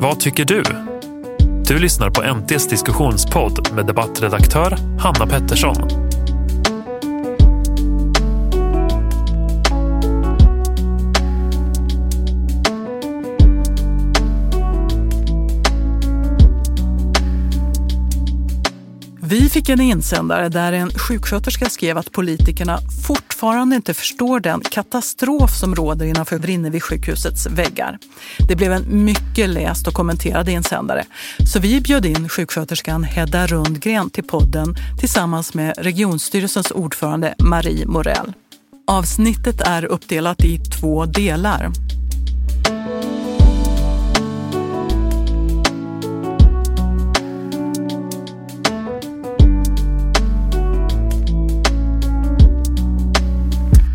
Vad tycker du? Du lyssnar på NTs diskussionspodd med debattredaktör Hanna Pettersson. Vi fick en insändare där en sjuksköterska skrev att politikerna fortfarande inte förstår den katastrof som råder innanför Vrinnevi-sjukhusets väggar. Det blev en mycket läst och kommenterad insändare. Så vi bjöd in sjuksköterskan Hedda Rundgren till podden tillsammans med regionstyrelsens ordförande Marie Morell. Avsnittet är uppdelat i två delar.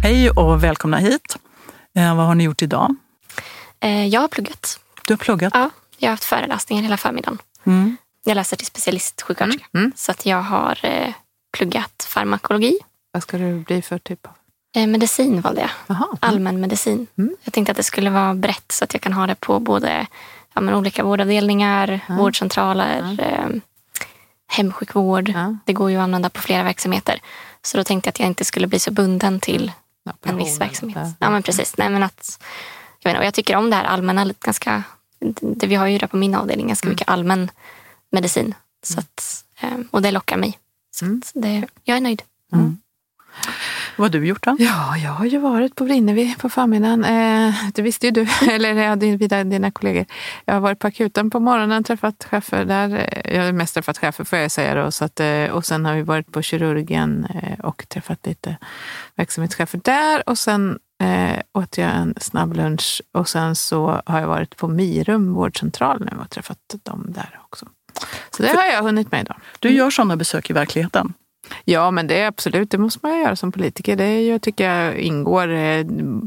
Hej och välkomna hit. Eh, vad har ni gjort idag? Eh, jag har pluggat. Du har pluggat? Ja, jag har haft föreläsningar hela förmiddagen. Mm. Jag läser till specialistsjuksköterska. Mm. Så att jag har eh, pluggat farmakologi. Vad ska du bli för typ av? Eh, medicin valde jag. Jaha. Allmän medicin. Mm. Jag tänkte att det skulle vara brett så att jag kan ha det på både ja, men olika vårdavdelningar, Ja. vårdcentraler, eh, hemsjukvård. Ja. Det går ju att använda på flera verksamheter. Så då tänkte jag att jag inte skulle bli så bunden till en viss verksamhet. Ja, men precis. Nej, men att, jag, och jag tycker om det här allmänna. Ganska, det, vi har ju det på min avdelning, ganska mycket allmän medicin. Så att, eh, och det lockar mig. Så Mm. det, jag är nöjd. Vad har du gjort då? Ja, jag har ju varit på Vrinnevi på förmiddagen. Eh, det visste ju du, eller ja, dina, dina kollegor. Jag har varit på akuten på morgonen, träffat chefer där. Eh, Jag har mest träffat chefer får jag säga då. Så att, eh, och sen har vi varit på kirurgen eh, och träffat lite verksamhetschefer där. Och sen eh, åt jag en snabb lunch och sen så har jag varit på Mirum vårdcentral nu och träffat dem där också. Så det har jag hunnit med idag. Du gör sådana besök i verkligheten. Ja, men det är absolut, det måste man ju göra som politiker. Det jag tycker jag ingår. eh,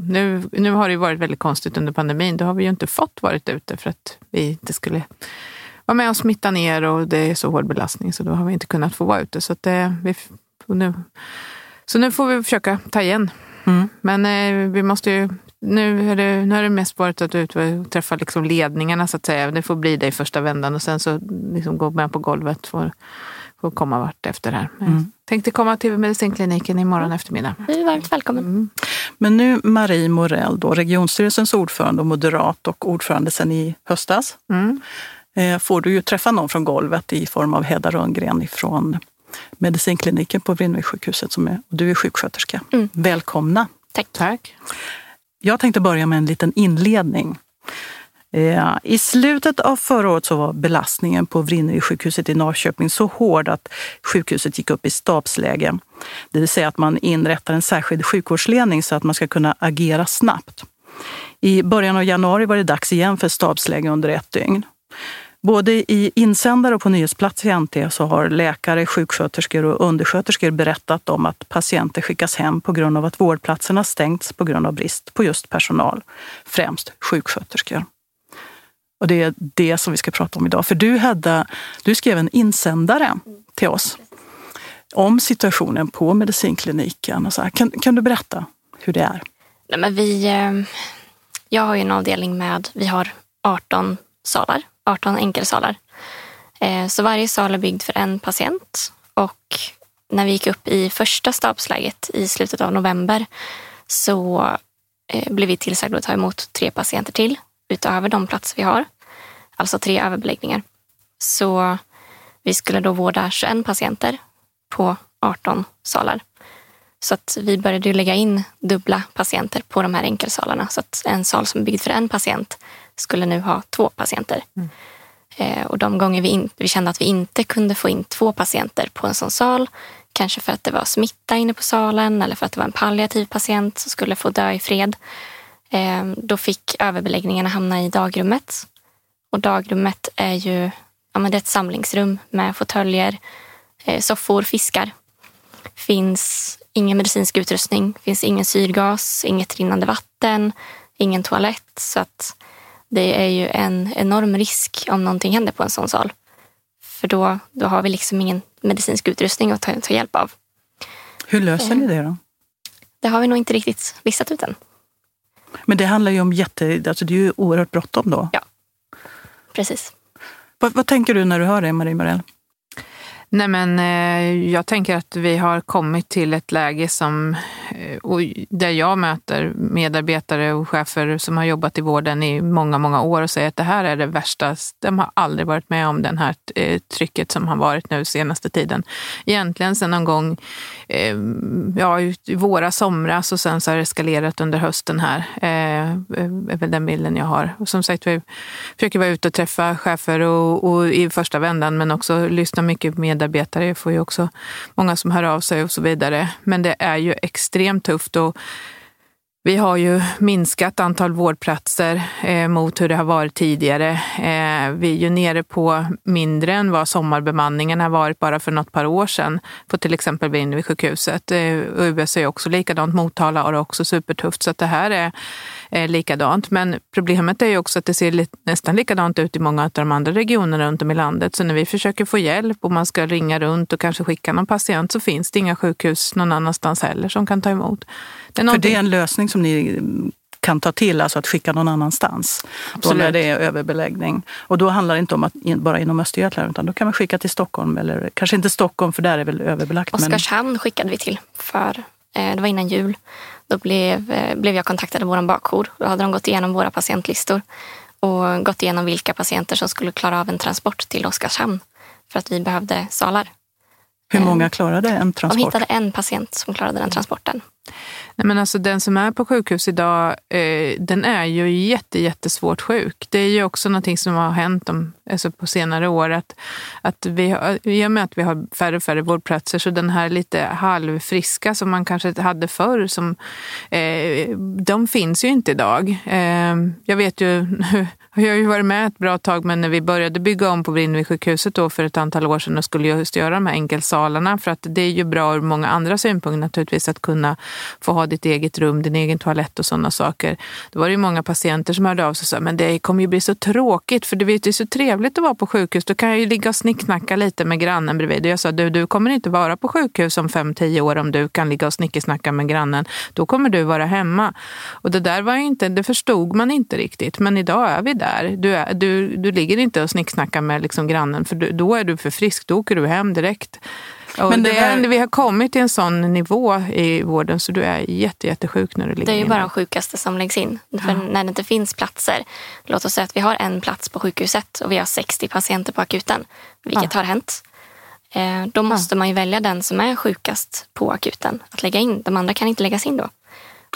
Nu, nu har det ju varit väldigt konstigt under pandemin. Då har vi ju inte fått varit ute för att vi inte skulle vara med och smitta ner och det är så hård belastning så då har vi inte kunnat få vara ute. Så, det, vi, och nu, så nu får vi försöka ta igen. Mm. Men eh, vi måste ju, nu, är det, nu har det mest varit att ut och träffa liksom ledningarna så att säga. Det får bli det i första vändan och sen så liksom gå med på golvet får, får komma vart efter här. Mm. Tänkte komma till medicinkliniken imorgon eftermiddag. Du är varmt välkommen. Mm. Men nu Marie Morell, då, regionstyrelsens ordförande och moderat och ordförande sedan i höstas, Mm. eh, får du ju träffa någon från golvet i form av Hedda Rundgren från medicinkliniken på Vrinnevisjukhuset. Som är, och du är sjuksköterska. Mm. Välkomna! Tack. Tack. Jag tänkte börja med en liten inledning. Eh, I slutet av förra året så var belastningen på Vrinnevisjukhuset i Norrköping så hård att sjukhuset gick upp i stabsläge. Det vill säga att man inrättar en särskild sjukvårdsledning så att man ska kunna agera snabbt. I början av januari var det dags igen för stabsläge under ett dygn. Både i insändare och på nyhetsplats i NT så har läkare, sjuksköterskor och undersköterskor berättat om att patienter skickas hem på grund av att vårdplatserna stängts på grund av brist på just personal, främst sjuksköterskor. Och det är det som vi ska prata om idag. För du, Hedda, du skrev en insändare till oss om situationen på medicinkliniken. Och så här. Kan, kan du berätta hur det är? Nej, men vi, eh, jag har ju en avdelning med, vi har 18 salar, 18 enkelsalar. Eh, så varje sal är byggd för en patient. Och när vi gick upp i första stabsläget i slutet av november så eh, blev vi tillsagda att ta emot tre patienter till utöver de platser vi har. Alltså tre överbeläggningar. Så vi skulle då vårda 21 patienter på 18 salar. Så att vi började ju lägga in dubbla patienter på de här enkelsalarna. Så att en sal som är byggd för en patient skulle nu ha två patienter. Eh, och de gånger vi, in, vi kände att vi inte kunde få in två patienter på en sån sal, kanske för att det var smitta inne på salen eller för att det var en palliativ patient som skulle få dö i fred. Eh, då fick överbeläggningarna hamna i dagrummet. Och dagrummet är ju ja, men det är ett samlingsrum med fåtöljer, eh, soffor, fiskar finns ingen medicinsk utrustning, finns ingen syrgas, inget rinnande vatten, ingen toalett. Så att det är ju en enorm risk om någonting händer på en sån sal. För då, då har vi liksom ingen medicinsk utrustning att ta, ta hjälp av. Hur löser ni det då? Det har vi nog inte riktigt listat ut än. Men det handlar ju om jätte... Alltså det är ju oerhört bråttom då. precis. Vad, vad tänker du när du hör det, Marie Morell? Nej, men, eh, jag tänker att vi har kommit till ett läge som, Eh, och där jag möter medarbetare och chefer som har jobbat i vården i många, många år och säger att det här är det värsta. De har aldrig varit med om det här eh, trycket som har varit nu senaste tiden. Egentligen sedan någon gång eh, ja, i våra somras och sen så har det eskalerat under hösten här. Är väl den bilden jag har. Och som sagt, vi försöker vara ute och träffa chefer och, och i första vändan men också lyssna mycket på medarbetare. Jag får ju också många som hör av sig och så vidare. Men det är ju extremt tufft. Och vi har ju minskat antal vårdplatser eh, mot hur det har varit tidigare. Eh, vi är ju nere på mindre än vad sommarbemanningen har varit bara för något par år sedan på till exempel vid sjukhuset. Eh, USA är också likadant, Motala har det också supertufft så att det här är eh, likadant. Men problemet är ju också att det ser li nästan likadant ut i många av de andra regionerna runt om i landet. Så när vi försöker få hjälp och man ska ringa runt och kanske skicka någon patient så finns det inga sjukhus någon annanstans heller som kan ta emot. Det är För det är en lösning som ni kan ta till, alltså att skicka någon annanstans. Absolut. Då när det är överbeläggning. Och då handlar det inte om att bara inom Östergötland, utan då kan man skicka till Stockholm. Eller kanske inte Stockholm, för där är väl överbelagt. Oskarshamn men... skickade vi till, för Eh, det var innan jul. Då blev, eh, blev jag kontaktad av vår bakjour. Då hade de gått igenom våra patientlistor och gått igenom vilka patienter som skulle klara av en transport till Oskarshamn för att vi behövde salar. Hur många eh, klarade en transport? De hittade en patient som klarade den transporten. Nej, men alltså, den som är på sjukhus idag, eh, den är ju jätte, jättesvårt sjuk. Det är ju också någonting som har hänt om, alltså på senare år. Att, att vi har, I och med att vi har färre och färre vårdplatser så den här lite halvfriska som man kanske hade förr, som, eh, de finns ju inte idag. Eh, jag vet ju jag har ju varit med ett bra tag, men när vi började bygga om på Vrinnevisjukhuset då för ett antal år sedan och skulle just göra de här enkelsalarna, för att det är ju bra ur många andra synpunkter naturligtvis att kunna få ha ditt eget rum, din egen toalett och sådana saker. Då var det ju många patienter som hörde av sig och sa, men det kommer ju bli så tråkigt, för du vet, det är så trevligt att vara på sjukhus. Då kan jag ju ligga och snicksnacka lite med grannen bredvid. Och jag sa, du, du kommer inte vara på sjukhus om fem, tio år om du kan ligga och snickesnacka med grannen. Då kommer du vara hemma. Och det där var ju inte, det förstod man inte riktigt, men idag är vi där där. Du, är, du, du ligger inte och snicksnackar med liksom grannen för du, då är du för frisk. Då åker du hem direkt. Och Men det, det är, vi har kommit till en sån nivå i vården så du är jätte, jättesjuk när du ligger Det är ju bara de sjukaste som läggs in. För ja. när det inte finns platser. Låt oss säga att vi har en plats på sjukhuset och vi har 60 patienter på akuten. Vilket ja. har hänt. Eh, då måste ja. man ju välja den som är sjukast på akuten att lägga in. De andra kan inte läggas in då.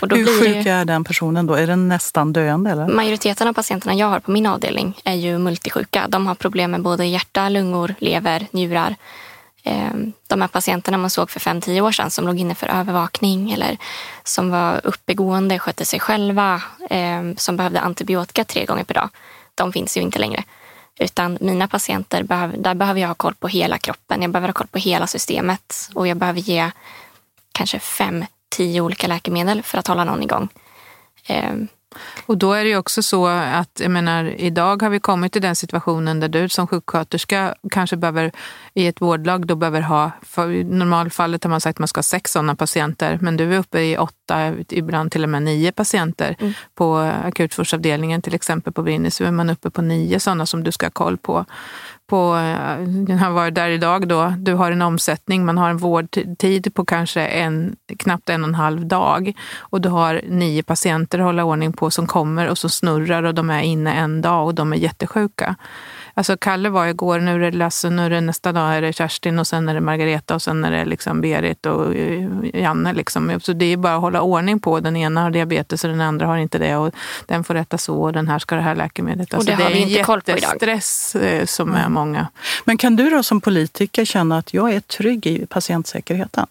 Hur sjuk är den personen då? Är den nästan döende? Eller? Majoriteten av patienterna jag har på min avdelning är ju multisjuka. De har problem med både hjärta, lungor, lever, njurar. Ehm, de här patienterna man såg för 5-10 år sedan som låg inne för övervakning eller som var uppegående, skötte sig själva, ehm, som behövde antibiotika tre gånger per dag. De finns ju inte längre. Utan mina patienter, där behöver jag ha koll på hela kroppen. Jag behöver ha koll på hela systemet och jag behöver ge kanske fem tio olika läkemedel för att hålla någon igång. Ehm. Och då är det ju också så att, jag menar, idag har vi kommit till den situationen där du som sjuksköterska kanske behöver, i ett vårdlag, då behöver ha, i normalfallet har man sagt att man ska ha sex sådana patienter, men du är uppe i åtta, ibland till och med nio patienter. Mm. På akutvårdsavdelningen till exempel på Brynäs så är man uppe på nio sådana som du ska ha koll på på, eh, jag har varit där idag då, du har en omsättning, man har en vårdtid på kanske en, knappt en och en halv dag och du har nio patienter att hålla ordning på som kommer och som snurrar och de är inne en dag och de är jättesjuka. Alltså Kalle var igår, nu är det Lasse, nu är det nästa dag är det Kerstin och sen är det Margareta och sen är det liksom Berit och eh, Janne. Liksom. Så det är bara att hålla ordning på. Den ena har diabetes och den andra har inte det och den får äta så och den här ska det här läkemedlet. Alltså, och det, har vi inte koll på idag. Det är stress eh, som är många. Men kan du då som politiker känna att jag är trygg i patientsäkerheten?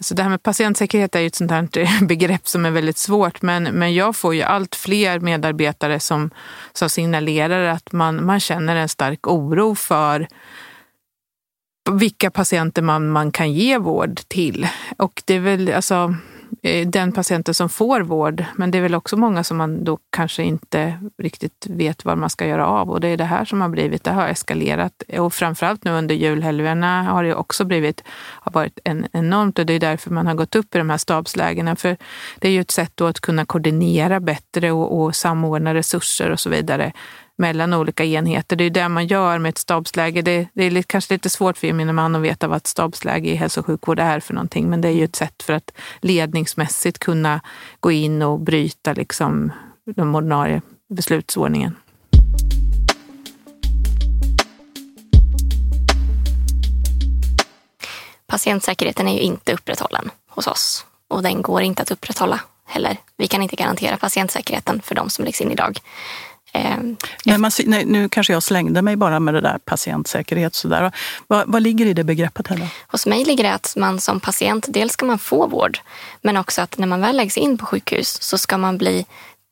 Så det här med patientsäkerhet är ju ett sånt här eh, begrepp som är väldigt svårt, men, men jag får ju allt fler medarbetare som, som signalerar att man, man känner en stark oro för vilka patienter man, man kan ge vård till. Och det är väl, alltså, Eh, den patienten som får vård. Men det är väl också många som man då kanske inte riktigt vet vad man ska göra av. Och det är det här som har blivit, det har eskalerat. Och framförallt nu under julhelgerna har det också blivit, har varit en, enormt. Och det är därför man har gått upp i de här stabslägena. För det är ju ett sätt då att kunna koordinera bättre och, och samordna resurser och så vidare mellan olika enheter. Det är det man gör med ett stabsläge. Det, det är kanske lite svårt för gemene man att veta vad ett stabsläge i hälso och sjukvård är för någonting, men det är ju ett sätt för att ledningsmässigt kunna gå in och bryta liksom den ordinarie beslutsordningen. Patientsäkerheten är ju inte upprätthållen hos oss och den går inte att upprätthålla heller. Vi kan inte garantera patientsäkerheten för de som läggs in idag. Ehm, nej, man, nej, nu kanske jag slängde mig bara med det där patientsäkerhet. Så Vad, vad ligger i det begreppet? Här Hos mig ligger det att man som patient, dels ska man få vård, men också att när man väl läggs in på sjukhus så ska man bli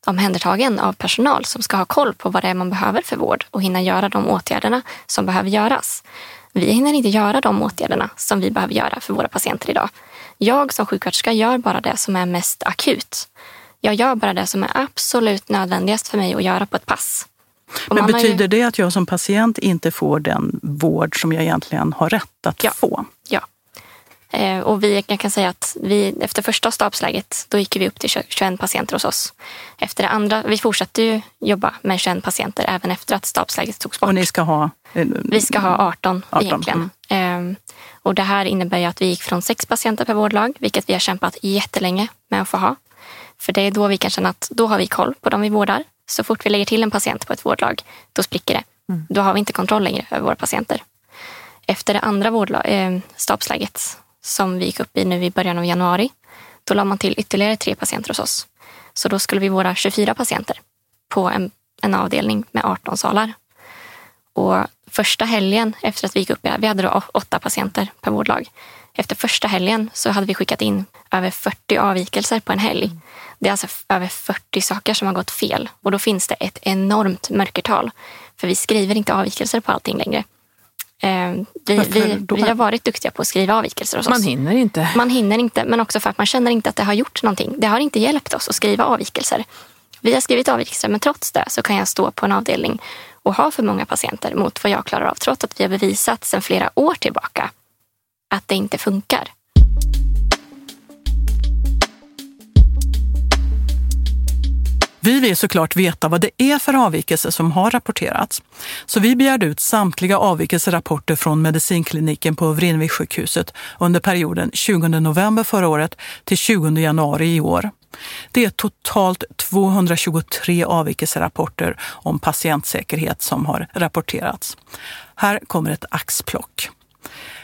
omhändertagen av personal som ska ha koll på vad det är man behöver för vård och hinna göra de åtgärderna som behöver göras. Vi hinner inte göra de åtgärderna som vi behöver göra för våra patienter idag. Jag som sjuksköterska gör bara det som är mest akut. Jag gör bara det som är absolut nödvändigast för mig att göra på ett pass. Och Men betyder ju... det att jag som patient inte får den vård som jag egentligen har rätt att ja. få? Ja. Eh, och vi, jag kan säga att vi, efter första stabsläget då gick vi upp till 21 patienter hos oss. Efter det andra, vi fortsatte ju jobba med 21 patienter även efter att stabsläget togs bort. Och ni ska ha? Eh, vi ska ha 18, 18. egentligen. Mm. Eh, och det här innebär ju att vi gick från sex patienter per vårdlag, vilket vi har kämpat jättelänge med att få ha. För det är då vi kan känna att då har vi koll på dem vi vårdar. Så fort vi lägger till en patient på ett vårdlag, då spricker det. Mm. Då har vi inte kontroll längre över våra patienter. Efter det andra vårdlag, eh, stabsläget som vi gick upp i nu i början av januari, då la man till ytterligare tre patienter hos oss. Så då skulle vi vårda 24 patienter på en, en avdelning med 18 salar. Och första helgen efter att vi gick upp, vi hade då åtta patienter per vårdlag. Efter första helgen så hade vi skickat in över 40 avvikelser på en helg. Det är alltså över 40 saker som har gått fel och då finns det ett enormt mörkertal. För vi skriver inte avvikelser på allting längre. Eh, vi, vi, vi, har varit duktiga på att skriva avvikelser hos oss. Man hinner inte. Man hinner inte, men också för att man känner inte att det har gjort någonting. Det har inte hjälpt oss att skriva avvikelser. Vi har skrivit avvikelser, men trots det så kan jag stå på en avdelning och ha för många patienter mot vad jag klarar av, trots att vi har bevisat sedan flera år tillbaka att det inte funkar. Vi vill såklart veta vad det är för avvikelser som har rapporterats. Så vi begärde ut samtliga avvikelserapporter från medicinkliniken på Vrinnevisjukhuset under perioden 20 november förra året till 20 januari i år. Det är totalt 223 avvikelserapporter om patientsäkerhet som har rapporterats. Här kommer ett axplock.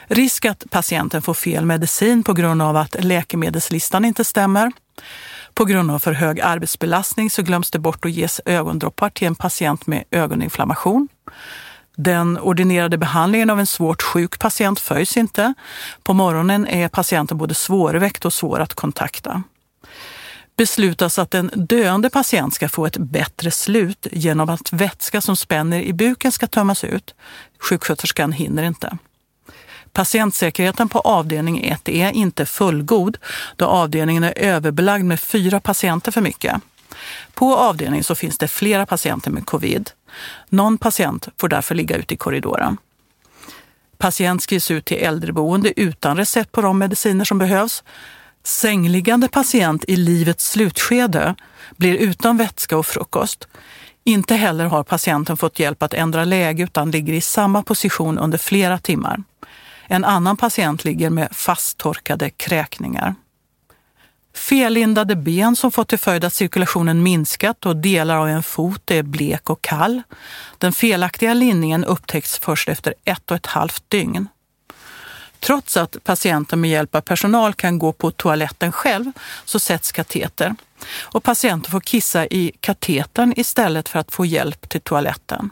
Risk att patienten får fel medicin på grund av att läkemedelslistan inte stämmer. På grund av för hög arbetsbelastning så glöms det bort att ges ögondroppar till en patient med ögoninflammation. Den ordinerade behandlingen av en svårt sjuk patient följs inte. På morgonen är patienten både svårväckt och svår att kontakta. Beslutas att en döende patient ska få ett bättre slut genom att vätska som spänner i buken ska tömmas ut. Sjuksköterskan hinner inte. Patientsäkerheten på avdelning 1 är inte fullgod då avdelningen är överbelagd med fyra patienter för mycket. På avdelningen så finns det flera patienter med covid. Någon patient får därför ligga ute i korridoren. Patient skrivs ut till äldreboende utan recept på de mediciner som behövs. Sängliggande patient i livets slutskede blir utan vätska och frukost. Inte heller har patienten fått hjälp att ändra läge utan ligger i samma position under flera timmar. En annan patient ligger med fasttorkade kräkningar. Fellindade ben som fått till följd att cirkulationen minskat och delar av en fot är blek och kall. Den felaktiga linningen upptäcks först efter ett och ett halvt dygn. Trots att patienten med hjälp av personal kan gå på toaletten själv så sätts kateter. Och patienten får kissa i katetern istället för att få hjälp till toaletten.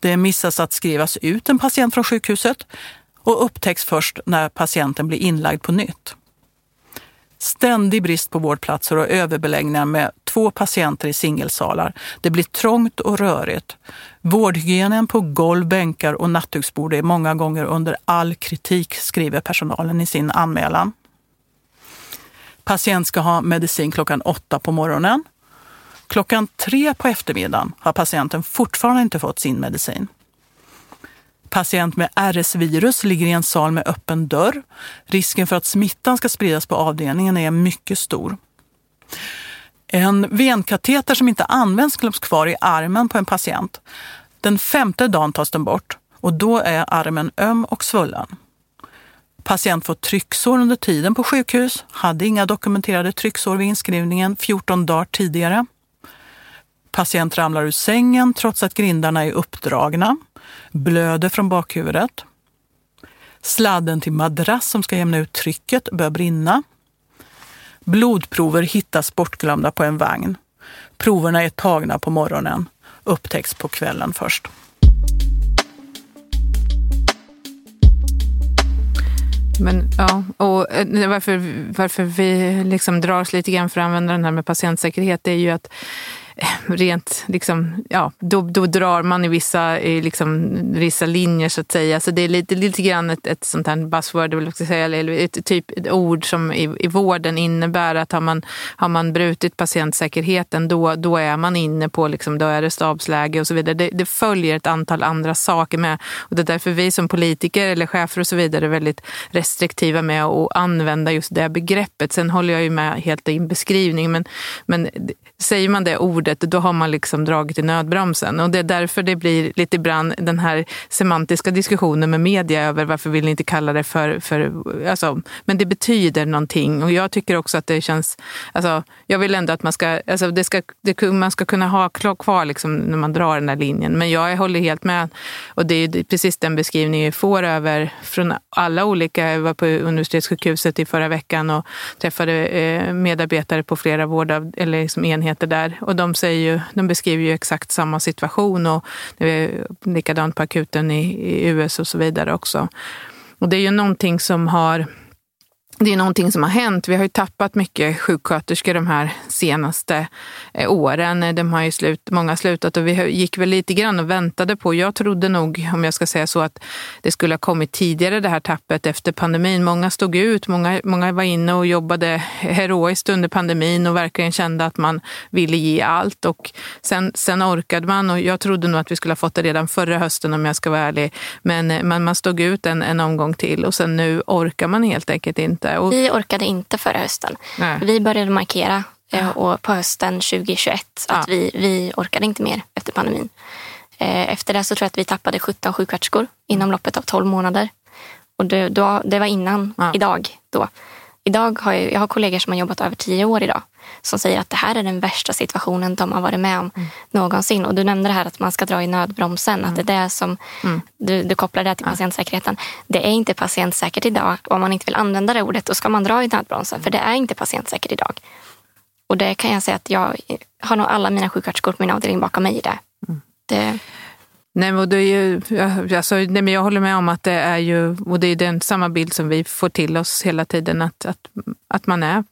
Det missas att skrivas ut en patient från sjukhuset och upptäcks först när patienten blir inlagd på nytt. Ständig brist på vårdplatser och överbeläggningar med två patienter i singelsalar. Det blir trångt och rörigt. Vårdhygienen på golv, bänkar och nattduksbord är många gånger under all kritik, skriver personalen i sin anmälan. Patient ska ha medicin klockan åtta på morgonen. Klockan tre på eftermiddagen har patienten fortfarande inte fått sin medicin. Patient med RS-virus ligger i en sal med öppen dörr. Risken för att smittan ska spridas på avdelningen är mycket stor. En venkateter som inte används glöms kvar i armen på en patient. Den femte dagen tas den bort och då är armen öm och svullen. Patient får trycksår under tiden på sjukhus, hade inga dokumenterade trycksår vid inskrivningen 14 dagar tidigare. Patient ramlar ur sängen trots att grindarna är uppdragna, blöder från bakhuvudet. Sladden till madrass som ska jämna ut trycket börjar brinna. Blodprover hittas bortglömda på en vagn. Proverna är tagna på morgonen, upptäcks på kvällen först. Men ja, och eh, varför, varför vi liksom drar oss lite grann för att använda den här med patientsäkerhet, det är ju att rent, liksom, ja, då, då drar man i vissa, i liksom, vissa linjer så att säga. Så det är lite, lite grann ett, ett sånt här buzzword, eller ett, typ, ett ord som i, i vården innebär att har man, har man brutit patientsäkerheten då, då är man inne på, liksom, då är det stabsläge och så vidare. Det, det följer ett antal andra saker med. Och det är därför vi som politiker eller chefer och så vidare är väldigt restriktiva med att använda just det begreppet. Sen håller jag ju med helt i beskrivning, men, men säger man det ordet, då har man liksom dragit i nödbromsen. Och det är därför det blir lite ibland den här semantiska diskussionen med media över varför vill ni inte kalla det för... för alltså, men det betyder någonting. Och jag tycker också att det känns... Alltså, jag vill ändå att man ska, alltså det ska, det, man ska kunna ha kvar liksom när man drar den här linjen. Men jag håller helt med. Och det är precis den beskrivning vi får över från alla olika... Jag var på universitetssjukhuset i förra veckan och träffade eh, medarbetare på flera vårdav, eller liksom enheter enheter där och de, säger ju, de beskriver ju exakt samma situation och det är likadant på akuten i, i US och så vidare också. Och det är ju någonting som har det är någonting som har hänt. Vi har ju tappat mycket sjuksköterskor de här senaste eh, åren. De har ju slut, många slutat och vi gick väl lite grann och väntade på, jag trodde nog, om jag ska säga så, att det skulle ha kommit tidigare det här tappet efter pandemin. Många stod ut, många, många var inne och jobbade heroiskt under pandemin och verkligen kände att man ville ge allt. Och sen, sen orkade man och jag trodde nog att vi skulle ha fått det redan förra hösten om jag ska vara ärlig. Men eh, man, man stod ut en, en omgång till och sen nu orkar man helt enkelt inte inte. Och... Vi orkade inte förra hösten. Nej. Vi började markera eh, ja. och på hösten 2021 ja. att vi, vi orkade inte mer efter pandemin. Eh, efter det så tror jag att vi tappade 17 sjuksköterskor inom loppet av 12 månader. Och det, då, det var innan ja. idag. Då. Idag har jag, jag har kollegor som har jobbat över tio år idag som säger att det här är den värsta situationen de har varit med om mm. någonsin. Och du nämnde det här att man ska dra i nödbromsen, mm. att det är det som mm. du, du kopplar det till patientsäkerheten. Det är inte patientsäkert idag. Om man inte vill använda det ordet, då ska man dra i nödbromsen, för det är inte patientsäkert idag. Och det kan jag säga att jag har nog alla mina sjuksköterskor på min avdelning bakom mig i det. Mm. det Nej, men det är ju, alltså, nej, men jag håller med om att det är ju, och det är den samma bild som vi får till oss hela tiden, att, att, att man är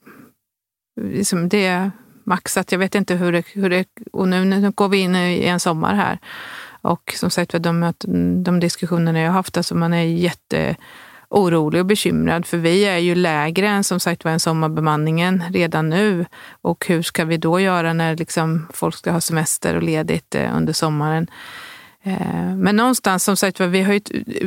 liksom det är maxat. Jag vet inte hur det, hur det och nu, nu går vi in i en sommar här. Och som sagt de, de diskussionerna jag har haft, alltså man är jätte orolig och bekymrad för vi är ju lägre än som sagt var en sommarbemanningen redan nu. Och hur ska vi då göra när liksom folk ska ha semester och ledigt eh, under sommaren? Eh, men någonstans, som sagt vi har ju,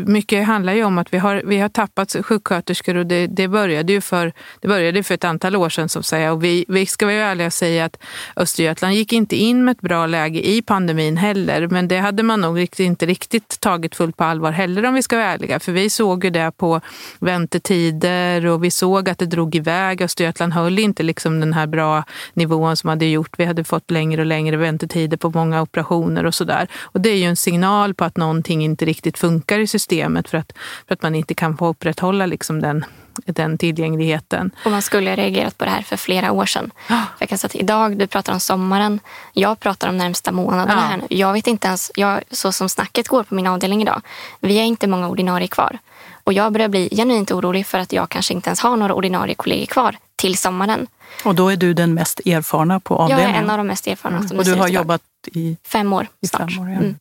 mycket handlar ju om att vi har, vi har tappat sjuksköterskor och det, det, började ju för, det började för ett antal år sedan. Som säga. Och vi, vi ska vara ärliga och säga att Östergötland gick inte in med ett bra läge i pandemin heller. Men det hade man nog inte riktigt tagit fullt på allvar heller om vi ska vara ärliga. För vi såg ju det på väntetider och vi såg att det drog iväg. Östergötland höll inte liksom den här bra nivån som hade gjort. Vi hade fått längre och längre väntetider på många operationer och sådär. Och det är ju en signal på att någonting inte riktigt funkar i systemet för att, för att man inte kan få uppräthtålla liksom den, den tillgängligheten. Och man skulle ha reagerat på det här för flera år sedan. För jag kan säga att idag, du pratar om sommaren, jag pratar om närmsta månaderna. Ja. Här nu. Jag vet inte ens, jag, så som snacket går på min avdelning idag, vi är inte många ordinarie kvar. Och jag börjar bli genuint orolig för att jag kanske inte ens har några ordinarie kollegor kvar till sommaren. Och då är du den mest erfarna på avdelningen? Jag är en av de mest erfarna. Mm. Och du har jobbat i? Fem år i snart. Fem år, ja. mm.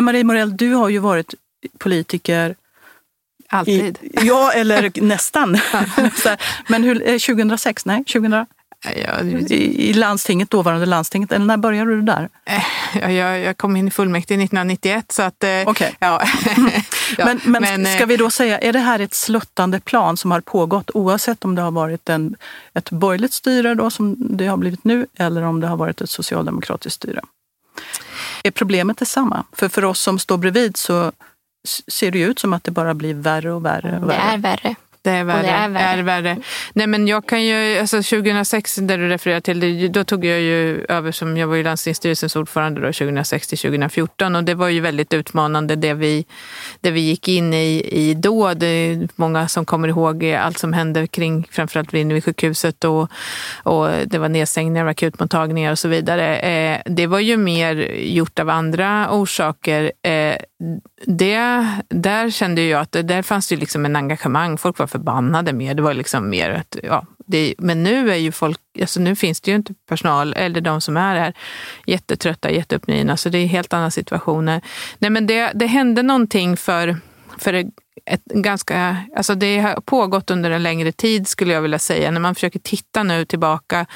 Men Marie Morell, du har ju varit politiker Alltid. I, ja, eller nästan. Men hur, 2006? Eh, Nej, 2000? Ja, I, I landstinget, dåvarande landstinget, eller när började du där? Eh, jag, jag kom in i fullmäktige 1991 så att... Eh, okay. Ja. Ja, men, men, men, ska vi då säga, är det här ett sluttande plan som har pågått oavsett om det har varit en, ett borgerligt styre då, som det har blivit nu eller om det har varit ett socialdemokratiskt styre? Är problemet detsamma? För för oss som står bredvid så ser det ut som att det bara blir värre och värre. Och Det värre. är värre. Det är värre. det är värre. Är värre. Nej, men jag kan ju, alltså 2006, där du refererar till, det, då tog jag ju över som, jag var ju landstingsstyrelsens ordförande då, 2006 till 2014 och det var ju väldigt utmanande det vi, det vi gick in i, i då. Det är många som kommer ihåg allt som hände kring framförallt Vrinnevi sjukhuset och, och det var nedstängningar av akutmottagningar och så vidare. Eh, det var ju mer gjort av andra orsaker. Eh, det, där kände jag att det, där fanns det liksom en engagemang. Folk var förbannade mer. Det var liksom mer att, ja, det, men nu är ju folk, alltså nu finns det ju inte personal, eller de som är här, jättetrötta, jätteuppgivna. Så det är helt andra situationer. Nej men det, det hände någonting för, för ett ganska, alltså det har pågått under en längre tid skulle jag vilja säga. När man försöker titta nu tillbaka.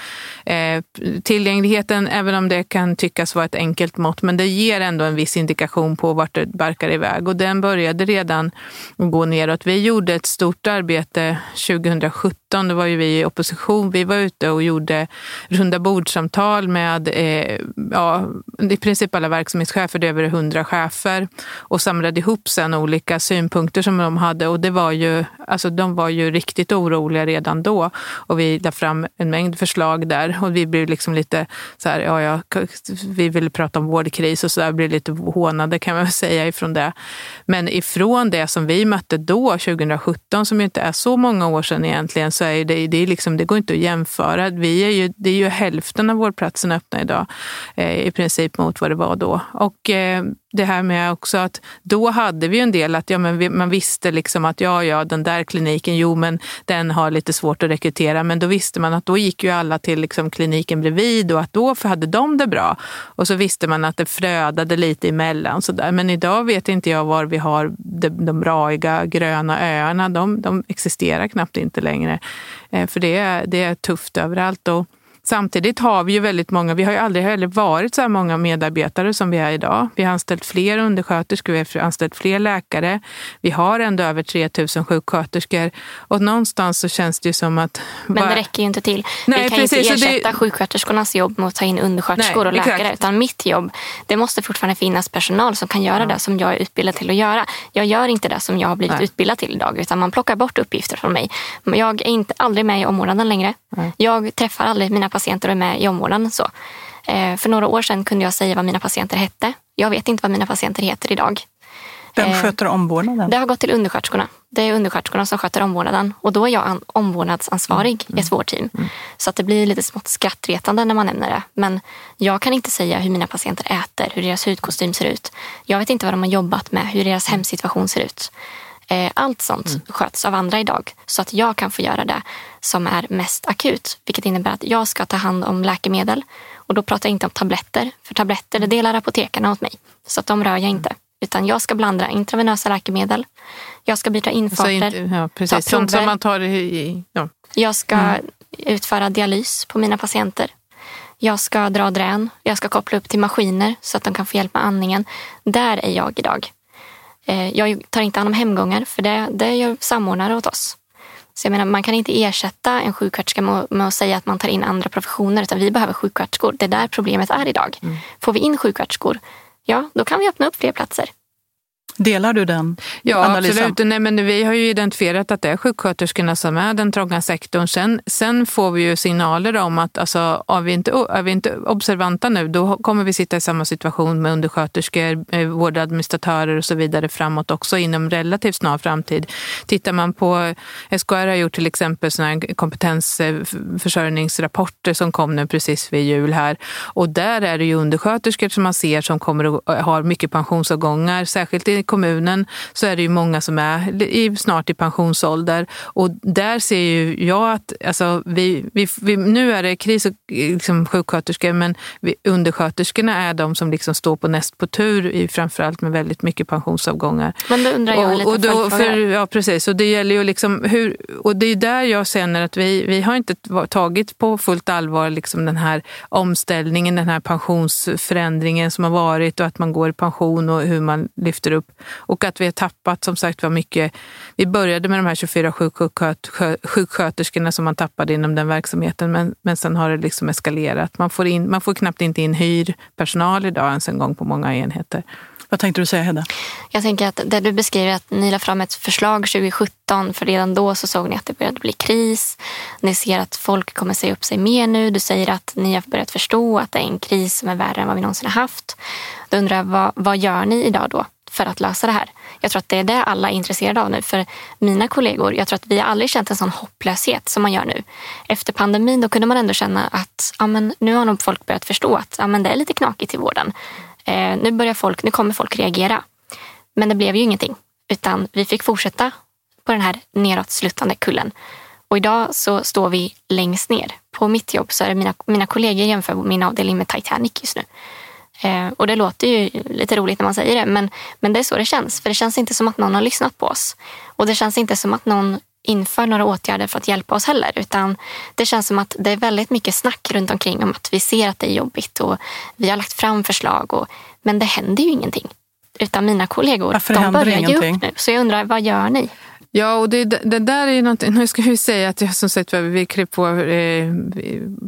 Eh, tillgängligheten, även om det kan tyckas vara ett enkelt mått, men det ger ändå en viss indikation på vart det barkar iväg. Och den började redan gå neråt. Vi gjorde ett stort arbete 2017, då var ju vi i opposition. Vi var ute och gjorde runda bordsamtal med eh, ja, i princip alla verksamhetschefer, det är över hundra chefer och samlade ihop sen olika synpunkter som som de hade och det var ju, alltså de var ju riktigt oroliga redan då och vi la fram en mängd förslag där och vi blev liksom lite så här, ja, ja vi ville prata om vårdkris och så där, blev lite hånade kan man väl säga ifrån det. Men ifrån det som vi mötte då, 2017, som ju inte är så många år sedan egentligen, så är det, det, är liksom, det går inte att jämföra. Vi är ju, det är ju hälften av vårdplatserna öppna idag eh, i princip mot vad det var då. Och eh, det här med också att då hade vi en del att ja, men vi, man visste liksom att ja, ja, den där kliniken, jo, men den har lite svårt att rekrytera. Men då visste man att då gick ju alla till liksom kliniken bredvid och att då hade de det bra. Och så visste man att det flödade lite emellan. Så där. Men idag vet inte jag var vi har de, de raiga gröna öarna. De, de existerar knappt inte längre. Eh, för det är, det är tufft överallt. Och, Samtidigt har vi ju väldigt många, vi har ju aldrig heller varit så här många medarbetare som vi är idag. Vi har anställt fler undersköterskor, vi har anställt fler läkare. Vi har ändå över 3000 sjuksköterskor och någonstans så känns det ju som att... Men bara- det räcker ju inte till. Nej, vi kan precis, ju inte det- ersätta sjuksköterskornas jobb med att ta in undersköterskor Nej, och läkare. exakt. Utan mitt jobb, det måste fortfarande finnas personal som kan göra det som jag är utbildad till att göra. Jag gör inte det som jag har blivit Nej. utbildad till idag. Utan man plockar bort uppgifter från mig. Jag är inte, aldrig med i omvårdnaden längre. Jag träffar aldrig mina patienter och är med i omvårdnaden. Så. Eh, för några år sedan kunde jag säga vad mina patienter hette. Jag vet inte vad mina patienter heter idag. Vem Eh, sköter omvårdnaden? Det har gått till undersköterskorna. Det är undersköterskorna som sköter omvårdnaden. Och då är jag an- omvårdnadsansvarig i ett vårdteam. Så att det blir lite smått skrattretande när man nämner det. Men jag kan inte säga hur mina patienter äter, hur deras hudkostym ser ut. Jag vet inte vad de har jobbat med, hur deras hemsituation ser ut. Eh, Allt sånt sköts av andra idag. Så att jag kan få göra det som är mest akut. Vilket innebär att jag ska ta hand om läkemedel. Och då pratar jag inte om tabletter. För tabletter det delar apotekarna åt mig. Så att de rör jag inte. Utan jag ska blanda intravenösa läkemedel. Jag ska byta infarter. ja, precis. Sånt som man tar i... ja. Jag ska utföra dialys på mina patienter. Jag ska dra drän. Jag ska koppla upp till maskiner så att de kan få hjälp med andningen. Där är jag idag. Eh, Jag tar inte hand om hemgångar för det, det gör samordnare åt oss. Så jag menar, man kan inte ersätta en sjuksköterska med, att säga att man tar in andra professioner utan vi behöver sjuksköterskor. Det är där problemet är idag. Får vi in sjuksköterskor, ja då kan vi öppna upp fler platser. Delar du den Ja, analysen? absolut. Nej, men vi har ju identifierat att det är sjuksköterskorna som är den trånga sektorn. Sen, sen får vi ju signaler om att alltså, är, vi inte, är vi inte observanta nu, då kommer vi sitta i samma situation med undersköterskor, eh, vårdadministratörer och så vidare framåt också inom relativt snar framtid. Tittar man på, SKR har gjort till exempel såna kompetensförsörjningsrapporter som kom nu precis vid jul här. Och där är det ju undersköterskor som man ser som kommer att ha mycket pensionsavgångar. Särskilt i kommunen så är det ju många som är i, snart i pensionsålder. Och där ser ju jag att alltså, vi, vi, vi, nu är det kris och liksom, sjuksköterskor men vi, undersköterskorna är de som liksom står på näst på tur i, framförallt med väldigt mycket pensionsavgångar. Men då undrar jag en liten och då, för, Ja, precis. Och det gäller ju liksom hur, och det är där jag känner att vi, vi har inte tagit på fullt allvar liksom den här omställningen, den här pensionsförändringen som har varit och att man går i pension och hur man lyfter upp Och att vi har tappat som sagt var mycket. Vi började med de här 24 sjuksköterskorna som man tappade inom den verksamheten men, men sen har det liksom eskalerat. Man får, in, man får knappt inte in hyrpersonal idag ens en gång på många enheter. Vad tänkte du säga Hedda? Jag tänker att det du beskriver att ni la fram ett förslag 2017 för redan då så såg ni att det började bli kris. Ni ser att folk kommer säga upp sig mer nu. Du säger att ni har börjat förstå att det är en kris som är värre än vad vi någonsin har haft. Då undrar jag vad, vad gör ni idag då för att lösa det här? Jag tror att det är det alla är intresserade av nu. För mina kollegor, jag tror att vi aldrig känt en sån hopplöshet som man gör nu. Efter pandemin då kunde man ändå känna att ja, men nu har nog folk börjat förstå att ja, men det är lite knakigt i vården. Eh, nu, börjar folk, nu kommer folk reagera. Men det blev ju ingenting. Utan vi fick fortsätta på den här nedåtslutande kullen. Och idag så står vi längst ner. På mitt jobb så är det mina, mina kollegor jämför min avdelning med Titanic just nu. Eh, och det låter ju lite roligt när man säger det, men, men det är så det känns. För det känns inte som att någon har lyssnat på oss. Och det känns inte som att någon inför några åtgärder för att hjälpa oss heller. Utan det känns som att det är väldigt mycket snack runt omkring om att vi ser att det är jobbigt och vi har lagt fram förslag. Och, men det händer ju ingenting. Utan mina kollegor, Varför de börjar ingenting? ju upp nu. Så jag undrar, vad gör ni? Ja, och det, det där är ju någonting, nu ska vi säga att jag som sagt vi klev på eh,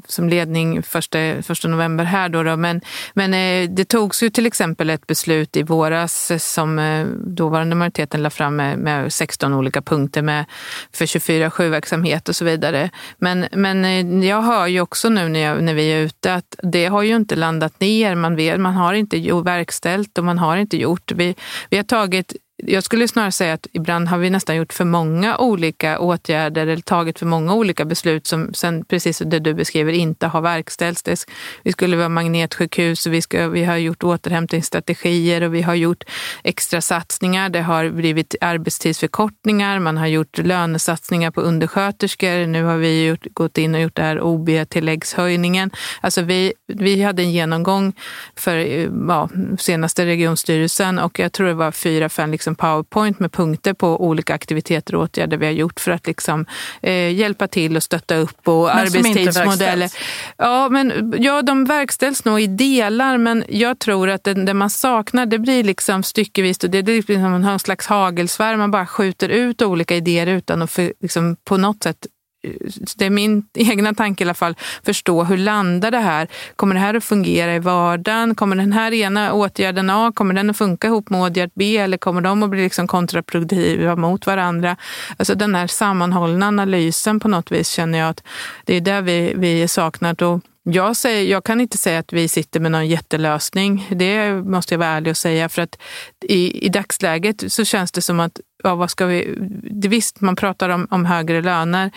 som ledning första, första november här då, då men, men eh, det togs ju till exempel ett beslut i våras som eh, dåvarande majoriteten la fram med, med 16 olika punkter med för 24-7-verksamhet och så vidare. Men, men eh, jag hör ju också nu när, jag, när vi är ute att det har ju inte landat ner, man, vet, man har inte verkställt och man har inte gjort. Vi, vi har tagit jag skulle snarare säga att ibland har vi nästan gjort för många olika åtgärder eller tagit för många olika beslut som sen, precis det du beskriver, inte har verkställts. Vi skulle vara magnetsjukhus och vi, ska, vi har gjort återhämtningsstrategier och vi har gjort extra satsningar. Det har blivit arbetstidsförkortningar, man har gjort lönesatsningar på undersköterskor. Nu har vi gjort, gått in och gjort det här OB-tilläggshöjningen. Alltså vi, vi hade en genomgång för eh, ja, senaste regionstyrelsen och jag tror det var fyra, fem liksom powerpoint med punkter på olika aktiviteter och åtgärder vi har gjort för att liksom, eh, hjälpa till och stötta upp och men arbetstidsmodeller. Ja, men, ja, de verkställs nog i delar men jag tror att det, det man saknar det blir liksom styckevis och det, det är liksom en slags hagelsvärm. Man bara skjuter ut olika idéer utan att för, liksom, på något sätt Eh, det är min egna tanke i alla fall, förstå hur landar det här? Kommer det här att fungera i vardagen? Kommer den här ena åtgärden A, kommer den att funka ihop med åtgärd B eller kommer de att bli liksom kontraproduktiva mot varandra? Alltså den här sammanhållna analysen på något vis känner jag att det är där vi, vi saknar. Och jag, säger, jag kan inte säga att vi sitter med någon jättelösning. Det måste jag vara ärlig och säga. För att i, i dagsläget så känns det som att, ja, vad ska vi... Visst, man pratar om, om högre löner.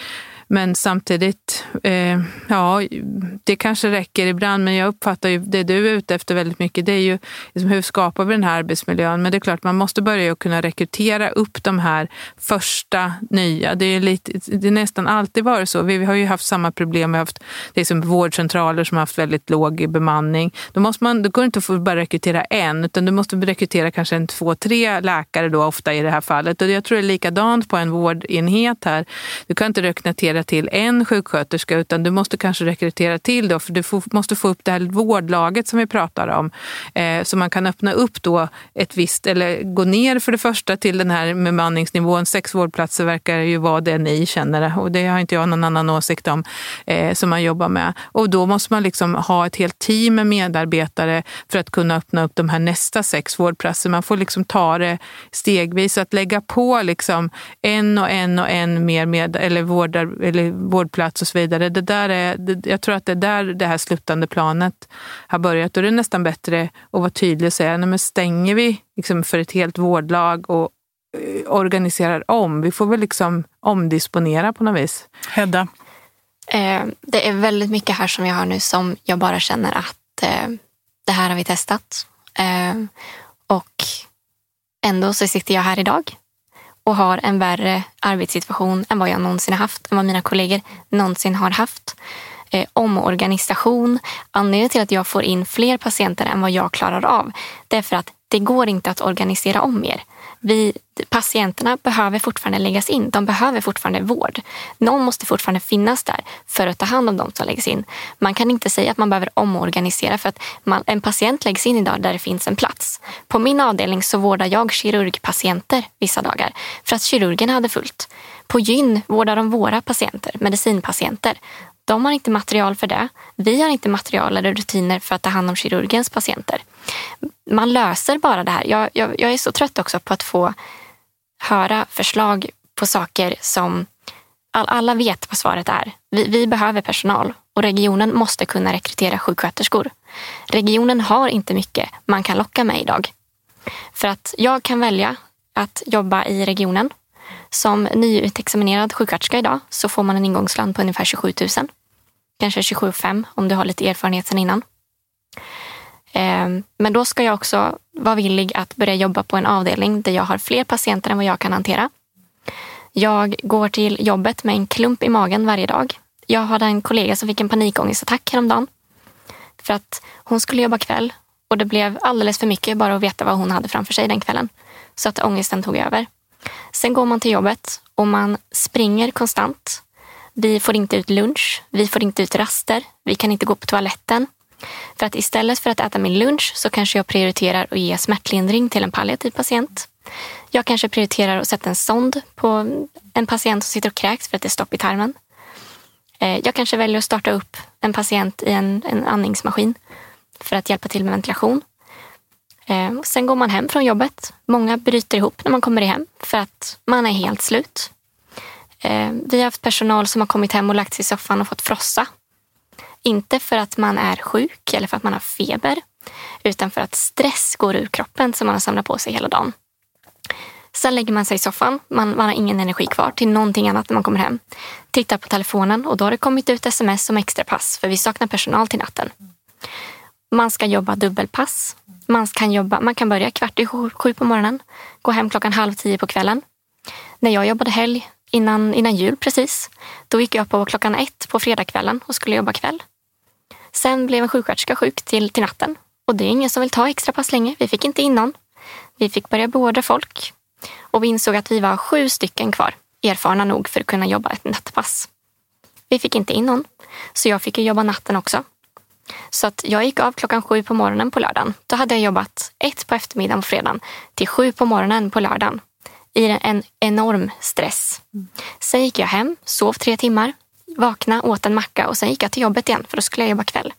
Men samtidigt, eh, ja, det kanske räcker ibland, men jag uppfattar ju det du är ute efter väldigt mycket, det är ju liksom hur skapar vi den här arbetsmiljön? Men det är klart, man måste börja kunna rekrytera upp de här första nya. Det är, lite, det är nästan alltid varit så. Vi, vi har ju haft samma problem, vi har haft det är som vårdcentraler som har haft väldigt låg bemanning. Då, måste man, då går det inte att bara rekrytera en, utan du måste rekrytera kanske en två, tre läkare då ofta i det här fallet. Och jag tror det är likadant på en vårdenhet här. Du kan inte rekrytera rekrytera till en sjuksköterska utan du måste kanske rekrytera till då, för du får, måste få upp det här vårdlaget som vi pratar om. Eh, så man kan öppna upp då ett visst, eller gå ner för det första till den här bemanningsnivån. Sex vårdplatser verkar ju vara det ni känner och det har inte jag någon annan åsikt om eh, som man jobbar med. Och då måste man liksom ha ett helt team med medarbetare för att kunna öppna upp de här nästa sex vårdplatser. Man får liksom ta det stegvis. Att lägga på liksom en och en och en mer med, eller vårdar, eller vårdplats och så vidare. Det där är, det, jag tror att det är där det här sluttande planet har börjat. Och det är nästan bättre att vara tydlig och säga, nej men stänger vi liksom för ett helt vårdlag och eh, organiserar om. Vi får väl liksom omdisponera på något vis. Hedda? Eh, det är väldigt mycket här som jag har nu som jag bara känner att eh, det här har vi testat. Eh, och ändå så sitter jag här idag och har en värre arbetssituation än vad jag någonsin har haft, än vad mina kollegor någonsin har haft. Eh, omorganisation. Anledningen till att jag får in fler patienter än vad jag klarar av, det är för att Det går inte att organisera om mer. Vi, patienterna behöver fortfarande läggas in. De behöver fortfarande vård. Någon måste fortfarande finnas där för att ta hand om dem som läggs in. Man kan inte säga att man behöver omorganisera för att man, en patient läggs in idag där det finns en plats. På min avdelning så vårdar jag kirurgpatienter vissa dagar för att kirurgen hade fullt. På gyn vårdar de våra patienter, medicinpatienter. De har inte material för det. Vi har inte material eller rutiner för att ta hand om kirurgens patienter. Man löser bara det här. Jag, jag, jag är så trött också på att få höra förslag på saker som all, alla vet vad svaret är. Vi, vi behöver personal och regionen måste kunna rekrytera sjuksköterskor. Regionen har inte mycket man kan locka med idag. För att jag kan välja att jobba i regionen. Som nyutexaminerad sjuksköterska idag så får man en ingångslön på ungefär 27 000 kanske 27,5 om du har lite erfarenhet sedan innan. Ehm, men då ska jag också vara villig att börja jobba på en avdelning där jag har fler patienter än vad jag kan hantera. Jag går till jobbet med en klump i magen varje dag. Jag hade en kollega som fick en panikångestattack häromdagen. För att hon skulle jobba kväll och det blev alldeles för mycket bara att veta vad hon hade framför sig den kvällen. Så att ångesten tog över. Sen går man till jobbet och man springer konstant. Vi får inte ut lunch, vi får inte ut raster, vi kan inte gå på toaletten. För att istället för att äta min lunch så kanske jag prioriterar att ge smärtlindring till en palliativ patient. Jag kanske prioriterar att sätta en sond på en patient som sitter och kräks för att det är stopp i tarmen. Eh, jag kanske väljer att starta upp en patient i en, en andningsmaskin för att hjälpa till med ventilation. Eh, sen går man hem från jobbet. Många bryter ihop när man kommer hem för att man är helt slut. Eh, vi har haft personal som har kommit hem och lagt sig i soffan och fått frossa. Inte för att man är sjuk eller för att man har feber, utan för att stress går ur kroppen som man har samlat på sig hela dagen. Sen lägger man sig i soffan, man, man har ingen energi kvar till någonting annat när man kommer hem. Tittar på telefonen och då har det kommit ut sms om extrapass för vi saknar personal till natten. Man ska jobba dubbelpass. Man kan, jobba, man kan börja kvart i sju på morgonen, gå hem klockan halv tio på kvällen. När jag jobbade helg innan, innan jul precis. Då gick jag på klockan ett på fredagskvällen och skulle jobba kväll. Sen blev en sjuksköterska sjuk till, till natten och det är ingen som vill ta extra pass länge. Vi fick inte in någon. Vi fick börja beordra folk och vi insåg att vi var sju stycken kvar, erfarna nog för att kunna jobba ett nattpass. Vi fick inte in någon, så jag fick jobba natten också. Så att jag gick av klockan sju på morgonen på lördagen. Då hade jag jobbat ett på eftermiddagen på fredagen till sju på morgonen på lördagen i en enorm stress. Sen gick jag hem, sov tre timmar, vaknade, åt en macka och sen gick jag till jobbet igen för då skulle jag jobba kväll.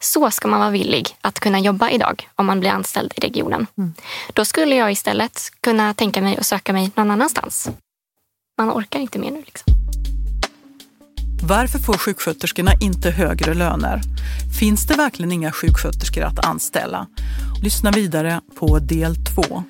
Så ska man vara villig att kunna jobba idag om man blir anställd i regionen. Mm. Då skulle jag istället kunna tänka mig att söka mig någon annanstans. Man orkar inte mer nu. Liksom. Varför får sjuksköterskorna inte högre löner? Finns det verkligen inga sjuksköterskor att anställa? Lyssna vidare på del två.